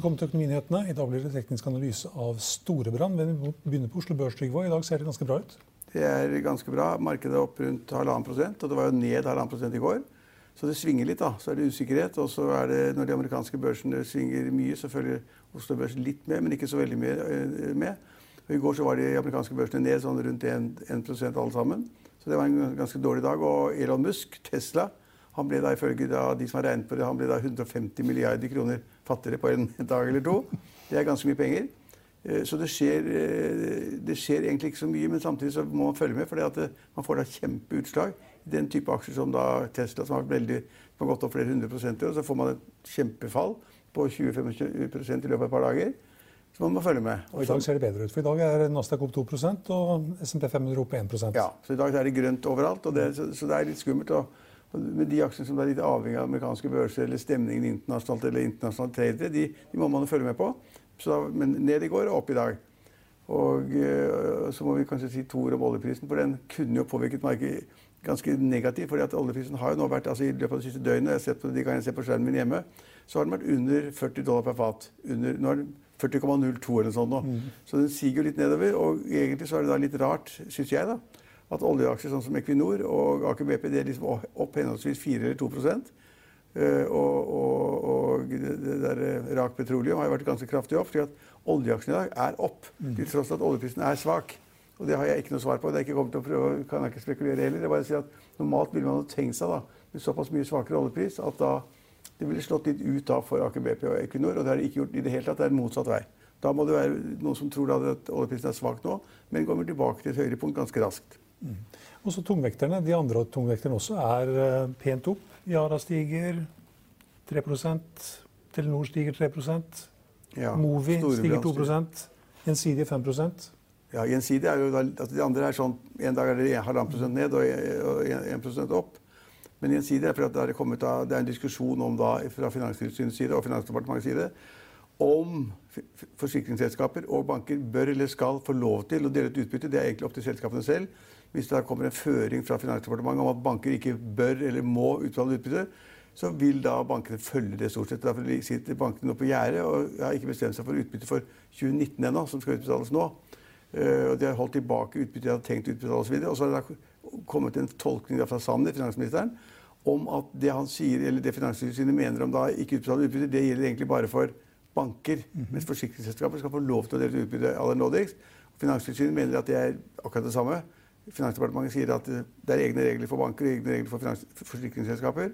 Velkommen til Økonominyhetene. I dag blir det teknisk analyse av Storebrand. Vi begynner på Oslo Børs, Trygve. I dag ser det ganske bra ut? Det er ganske bra. Markedet er opp rundt halvannen prosent, og det var jo ned halvannen prosent i går. Så det svinger litt. da. Så er det usikkerhet. Og så er det, når de amerikanske børsene svinger mye, så følger Oslo Børs litt med, men ikke så veldig mye eh, med. Og I går så var de amerikanske børsene ned sånn rundt 1, 1 alle sammen. Så det var en ganske dårlig dag. Og Elon Musk, Tesla, han ble da ifølge da, de som har regnet på det, han ble da 150 milliarder kroner fattigere på en dag eller to. Det er ganske mye penger. Eh, så det skjer, eh, det skjer, egentlig ikke så mye, men samtidig så må man følge med. For man får da kjempeutslag i den type aksjer som da Tesla, som har, veldig, som har gått opp flere hundre prosenter. Og så får man et kjempefall på 20-25% i løpet av et par dager. Så man må følge med. Og I dag ser det bedre ut, for i dag er Nasdaq opp 2% og SMP 500 opp 1% Ja, så i dag er det grønt overalt. Det, så, så, det er litt skummelt. Og, med de aksjene som er litt avhengig av amerikanske børser eller stemningen internasjonalt eller internasjonale tradere, de, de, må man følge med på. Da, men ned i går og opp i dag. Og uh, så må vi kanskje si to ord om oljeprisen, for den kunne jo påvirket markedet ganske negativt. fordi at oljeprisen har jo nå vært, altså I løpet av det siste døgnet jeg har sett på, de kan jeg se på skjermen min hjemme, så har den vært under 40 dollar per fat. Under, nå er den 40,02 eller sånn nå. Mm. Så den siger jo litt nedover. Og egentlig så er det da litt rart, syns jeg, da, at oljeaksjer sånn som Equinor og Aker BP det er liksom opp henholdsvis 4 eller 2 uh, og, og, og, det der eh, Rak Petroleum har vært ganske kraftig opp. slik at oljeaksjene i dag er opp, mm. til tross for at oljeprisen er svak. Og det har jeg ikke noe svar på. Det er ikke kommet til å prøve, kan jeg ikke spekulere heller. Det er bare si at Normalt ville man tenkt seg da, med såpass mye svakere oljepris at da det ville slått litt ut da for Aker BP og Equinor. Og det har det ikke gjort i det hele tatt. Det er en motsatt vei. Da må det være noen som tror at oljeprisen er svak nå, men kommer tilbake til et høyere punkt ganske raskt. Mm. Også tungvekterne, De andre tungvekterne også er uh, pent opp. Yara stiger 3% Telenor stiger 3 ja, Movi stiger 2% Gjensidige 5% Ja, Gjensidige er jo altså De andre er sånn En dag er det 1,5 prosent ned og 1 prosent opp. Men gjensidig er fordi det, er kommet det er en diskusjon om da, fra Finanstilsynets side og Finansdepartementets side om forsikringsselskaper og banker bør eller skal få lov til å dele ut utbytte. Det er egentlig opp til selskapene selv. Hvis det kommer en føring fra Finansdepartementet om at banker ikke bør eller må utbetale utbytte, så vil da bankene følge det stort sett. Derfor sitter bankene nå på gjerdet og har ikke bestemt seg for utbytte for 2019 ennå, som skal utbetales nå. Eh, og de har holdt tilbake utbytte de hadde tenkt å utbetale osv. Og så har det kommet en tolkning fra Sanner, finansministeren, om at det han sier, eller det Finanstilsynet mener om da ikke utbetale utbytte, det gjelder egentlig bare for banker. Mm -hmm. Mens forsikringsselskaper skal få lov til å dele ut utbytte aller nådigst. Finanstilsynet mener at det er akkurat det samme. Finansdepartementet sier at det er egne regler for banker og egne regler for forsikringsselskaper.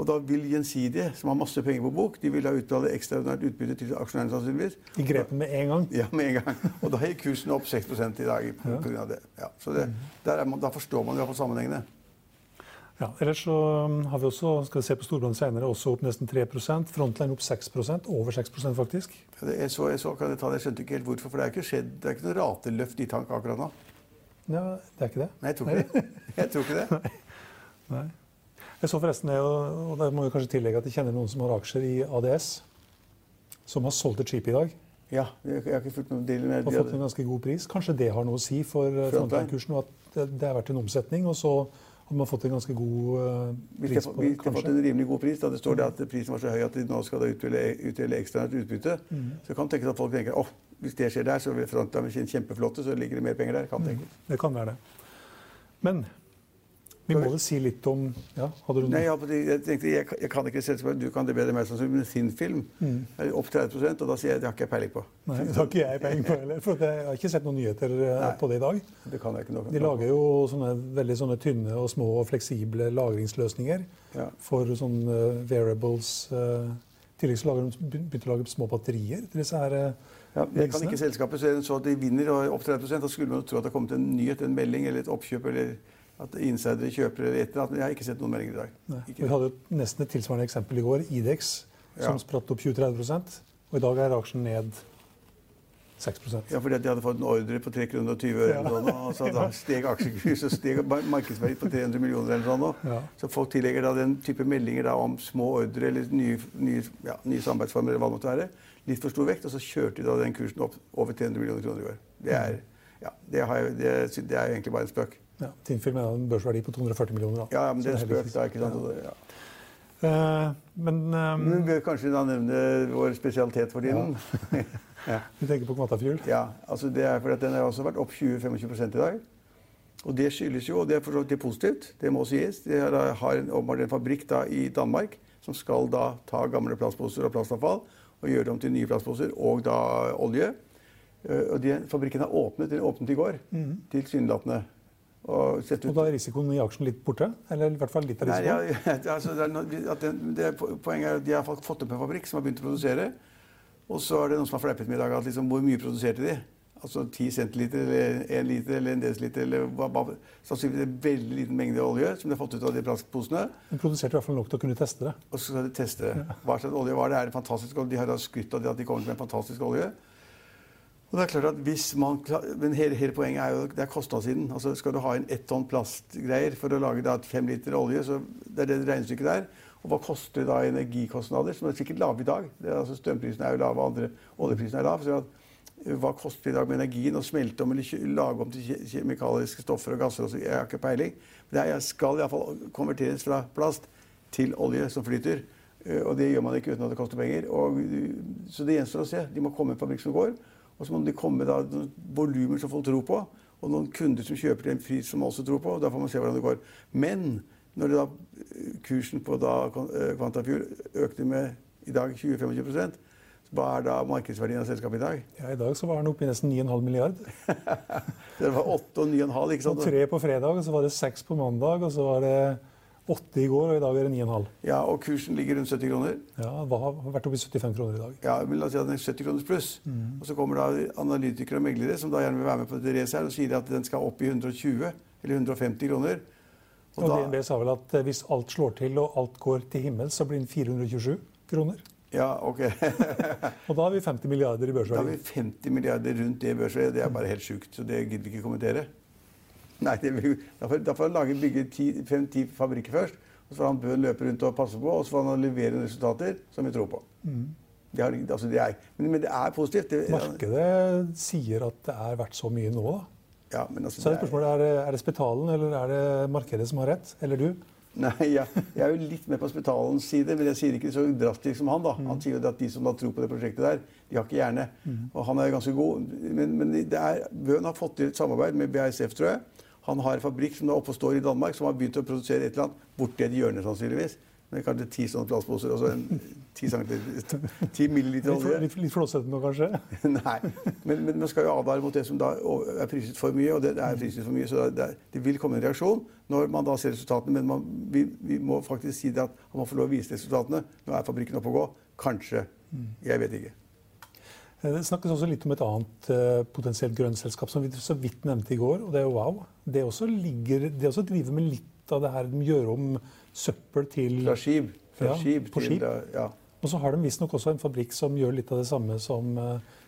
Og da vil Gjensidige, som har masse penger på bok, de vil da utbetale ekstraordinært utbytte til aksjonærene. sannsynligvis. De grep med en gang? Ja, med en gang. Og da gikk kursen opp 6% i dag pga. Det. Ja, så det, man, da forstår man iallfall sammenhengene. Ja, ellers så um, har vi også, skal vi se på Storbrann senere, også opp nesten 3 Frontline opp 6 over 6% faktisk. Ja, det er så, jeg så, kan jeg, ta det, jeg skjønte ikke helt hvorfor, for det er ikke skjedd, det er ikke noe rateløft i tank akkurat nå. Ja, det er ikke det? Nei, jeg tror ikke det. Jeg tror ikke det. Nei. Jeg så forresten det, og der må jeg kanskje tillegge at jeg kjenner noen som har aksjer i ADS, som har solgt et skip i dag. Ja, jeg har ikke fulgt noen deal med Har fått en ganske god pris. Kanskje det har noe å si for frontline-kursen, og at det har vært en omsetning. og så har fått en ganske god uh, pris på det, kanskje? de har fått en rimelig god pris. Da det står det at prisen var så høy at de nå skal utdele, utdele ekstraordinært utbytte. Mm. Så kan tenke at folk tenker åh, hvis det skjer der, så vil frontline kjempeflotte, så ligger det mer penger der. Kan. Mm. Det kan være det. Men vi må vel si litt om ja, hadde du Nei, jeg, tenkte, jeg, jeg, kan ikke selskapet, Du kan det bedre meg sannsynlig, men sin film mm. er opp 30 og da sier jeg det har ikke jeg peiling på. Nei, Det har ikke jeg peiling på heller. for Jeg har ikke sett noen nyheter eh, Nei, på det i dag. Det kan jeg ikke noe. De lager jo sånne, veldig sånne tynne og små og fleksible lagringsløsninger ja. for sånne uh, variables. Uh, I tillegg så lager de begynte å lage små batterier til disse her uh, ja, jeg kan ikke selskapet, så de vinner og opp 30 Da skulle man jo tro at det har kommet en nyhet, en melding eller et oppkjøp eller at insidere kjøper eller etter. eller jeg har ikke sett noen meldinger i dag. Vi hadde nesten et tilsvarende eksempel i går. Idex, som ja. spratt opp 20-30 Og i dag er aksjen ned 6% Ja, fordi de hadde fått en ordre på 320 øre, ja. sånn, og så da steg aksjekursen og steg markedsverdien på 300 millioner. eller sånn. Ja. Så folk tillegger da den type meldinger da om små ordre eller nye, nye, ja, nye samarbeidsformer eller hva det måtte være, litt for stor vekt, og så kjørte de da den kursen opp over 300 millioner kroner i år. Det er, ja, det, jeg, det, det er egentlig bare en spøk. Ja, Tinfilm har en børsverdi på 240 millioner. Da. Ja, men det er spøk. Er ikke sant. Ja. Uh, men um, Vi bør kanskje da nevne vår spesialitet for tiden. Ja. ja. Du tenker på Kvantafjul? Ja. altså det er fordi Den har også vært opp 20-25 i dag. Og det skyldes jo, og det er for så vidt positivt, det må sies De har, har en, en fabrikk da i Danmark som skal da ta gamle plastposer og plastavfall og gjøre dem til nye plastposer og da olje. Uh, og de, Fabrikken har åpnet, den åpnet i går, mm. tilsynelatende. Og, og, da er risikoen i aksjen litt borte? Eller i hvert fall litt av risikoen? Nei, ja, altså, det er, det, det er, poenget er at De har fått opp en fabrikk som har begynt å produsere. Og så er det noen som har fleipet med i dag at liksom, hvor mye produserte de? Altså 10 centiliter eller 1 liter eller 1 desiliter eller hva, hva, sannsynligvis en veldig liten mengde olje som de har fått ut av de plastposene. De produserte i hvert fall nok til å kunne teste det. Og så skal de teste det. Hva slags olje var det? Er det fantastisk olje? De har da skrytt av at de kommer med en fantastisk olje. Og det er klart at hvis man, men hele, hele poenget er jo det er kostnadssiden. Altså Skal du ha inn ett tonn plastgreier for å lage da fem liter olje, så det er det regnestykket der. Og hva koster da energikostnader, som er sikkert lave i dag? Er, altså Strømprisene er jo lave, andre oljeprisene er lave. så at, eh, Hva koster det i dag med energien å smelte om eller lage om til kjemikaliske stoffer og gasser? Også? Jeg har ikke peiling. Men det skal iallfall konverteres fra plast til olje som flyter. Eh, og det gjør man ikke uten at det koster penger. Og, så det gjenstår å se. De må komme en fabrikk som går. Og så må det komme da volumer som folk tror på, og noen kunder som kjøper til en pris som også tror på. og Da får man se hvordan det går. Men når da eh, kursen på da Quantafuel eh, økte med i dag 20-25% hva er da markedsverdien av selskapet i dag? Ja, I dag så var den oppe i nesten 9,5 milliard. det var 8 og 9,5, ikke sant? Og tre på fredag, så var det seks på mandag, og så var det 8 i går, og i dag er det 9,5. Ja, Og kursen ligger rundt 70 kroner? Ja, Hva har vært oppe i 75 kroner i dag. Ja, men la oss si at den er 70 kroners pluss. Mm. Og så kommer da analytikere og meglere som da gjerne vil være med på dette racet her, og sier at den skal opp i 120 eller 150 kroner. Og, og da, DNB sa vel at eh, hvis alt slår til og alt går til himmels, så blir den 427 kroner. Ja, ok. og da har vi 50 milliarder i børsverdi. Da har vi 50 milliarder rundt det børsverdiet. Det er bare helt sjukt. Så det gidder vi ikke kommentere. Nei, da får han lage bygge fem-ti fabrikker først. Og så får han bøen løpe rundt og passe på, og så får han levere resultater som vi tror på. Mm. Det har, altså det er, men, men, det er positivt. Det, Markedet sier at det er verdt så mye nå, da. Ja, men altså, så er det spørsmålet, er det, er det Spetalen eller er det markedet som har rett? Eller du? Nei, ja, Jeg er jo litt mer på Spetalens side, men jeg sier ikke så drastisk som han. da. Mm. Han sier jo at de som da tror på det prosjektet der, de har ikke hjerne. Mm. Og han er ganske god. Men, men det er, Bøhn har fått til et samarbeid med BASF, tror jeg. Han har en fabrikk som er oppe og står i Danmark, som har begynt å produsere et eller annet borti et hjørne, sannsynligvis. Med kanskje ti sånne plastposer og så en ti, ti milliliter olje. Litt, litt flåsete nå, kanskje? Nei. Men, men, man skal jo advare mot det som da er priset for mye. Og det, er priset for mye, så det, det, vil komme en reaksjon når man da ser resultatene. Men man, vi, vi, må faktisk si det at man må få lov å vise resultatene. Nå er fabrikken oppe å gå. Kanskje. Mm. Jeg vet ikke. Eh, det snakkes også litt om et annet uh, potensielt grønt selskap som vi så vidt nevnte i går, og det er Wow. Det også, ligger, det også driver med litt av det her de gjør om søppel til Fra skip. Fra ja, skip til skip. Ja. Og så har de visstnok også en fabrikk som gjør litt av det samme som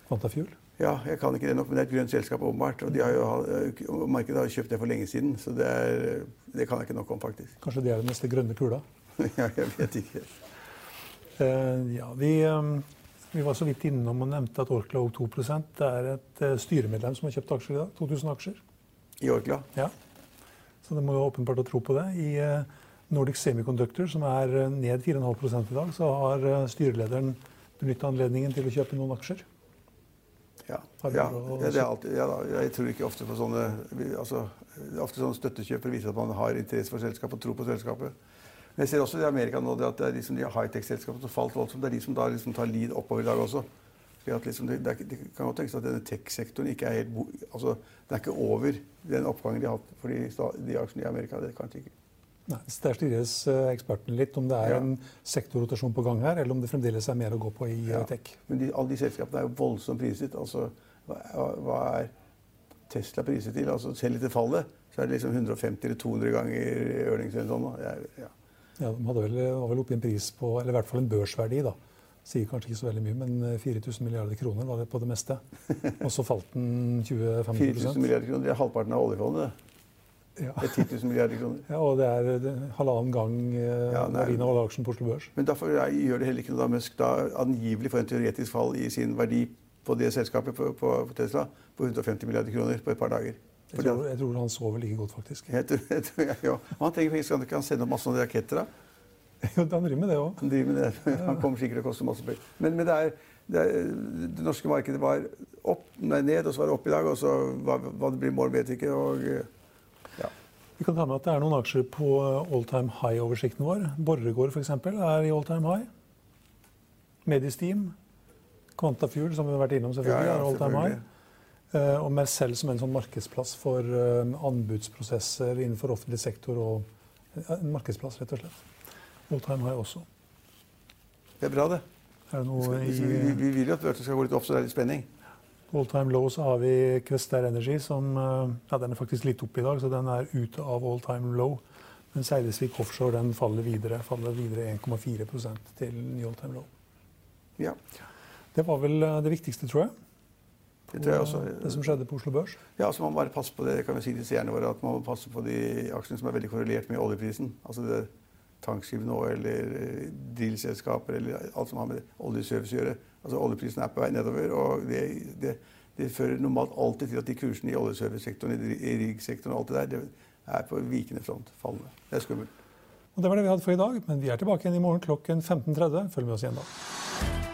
Quantafuel. Ja, jeg kan ikke det nok, men det er et grønt selskap, åpenbart. Og de har jo, markedet har kjøpt det for lenge siden, så det, er, det kan jeg ikke nok om, faktisk. Kanskje det er den neste grønne kula? ja, jeg vet ikke. Uh, ja, vi... Um, vi var så vidt innom og nevnte at Orkla og 2 Det er et uh, styremedlem som har kjøpt aksjer i dag. 2000 aksjer. I Orkla? Ja. Så det må jo åpenbart ha tro på det. I uh, Nordic Semiconductor, som er uh, ned 4,5 i dag, så har styrelederen benyttet anledningen til å kjøpe noen aksjer. Ja, ja, det er alltid, ja jeg tror ikke ofte på sånne altså, ofte sånne støttekjøp for å vise at man har interesse for selskapet og tro på selskapet. Men jeg ser også i Amerika nå at det er liksom de high-tech-selskapene som falt voldsomt. Det er de som da liksom tar lead oppover i dag også. Liksom det, det, det, kan godt tenkes at denne tech-sektoren ikke er helt altså, Den er ikke over den oppgangen de har hatt for de, de aksjene i Amerika. Det kanskje ikke. Nei, Der styres ekspertene litt om det er ja. en sektorrotasjon på gang her, eller om det fremdeles er mer å gå på i ja. tech. Men de, alle de selskapene er jo voldsomt priset. Altså, hva, hva er Tesla priset til? Altså, selv etter fallet så er det liksom 150 eller 200 ganger earnings. Sånn, ja. Ja, De hadde vel, var vel oppe i en pris på, eller i hvert fall en børsverdi, da. Sier kanskje ikke så veldig mye, men 4000 eh, milliarder kroner var det på det meste. Og så falt den 20-25 4000 milliarder kroner, det er halvparten av oljefondet. Ja. Det er 10 000 milliarder kroner. Ja, Og det er, det halvannen gang eh, ja, verdien av alle aksjene på Oslo Børs. Men derfor gjør det heller ikke noe da Musk da angivelig får en teoretisk fall i sin verdi på det selskapet på, på, på Tesla på 150 milliarder kroner på et par dager. Jeg tror, jeg tror, han sover like godt, faktisk. Jeg tror, jeg tror, ja, ja. Han tenker skal han kan sende masse raketter, da? Jo, han driver med det òg. Han driver med det. Han kommer sikkert til å koste masse penger. Men, men det, er, det, er, det, norske markedet var opp, nei, ned, og så var det opp i dag. Og så hva, hva det blir i morgen, vet vi ikke. Og, ja. Vi kan ta med at det er noen aksjer på all time high-oversikten vår. Borregaard f.eks. er i all time high. Medistim, Quantafuel, som vi har vært innom, selvfølgelig, ja, ja, er all time high. Uh, og Mercell som en sånn markedsplass for uh, anbudsprosesser innenfor offentlig sektor. og uh, En markedsplass, rett og slett. All time high også. Det er bra, det. Er det noe i, vi, vi, vil jo at børsen skal gå litt opp, så det er litt spenning. All time low så har vi Questar Energy, som ja, den er faktisk litt opp i dag, så den er ute av all time low. Men Seidesvik Offshore den faller videre, faller videre 1,4 til ny all time low. Ja. Det var vel det viktigste, tror jeg. Det tror jeg også. Det som skjedde på Oslo Børs? Ja, så Man må bare passe på det, kan vi si til seerne våre, at man må passe på de aksjene som er veldig korrelert med oljeprisen. Altså det tankskip nå, eller eh, drillselskaper, eller alt som har med oljeservice å gjøre. Altså Oljeprisen er på vei nedover, og det, det, det fører normalt alltid til at de kursene i oljeservicesektoren, i riggsektoren og alt det der, det er på vikende front. Fallende. Det er skummelt. Og Det var det vi hadde for i dag, men vi er tilbake igjen i morgen klokken 15.30. Følg med oss igjen da.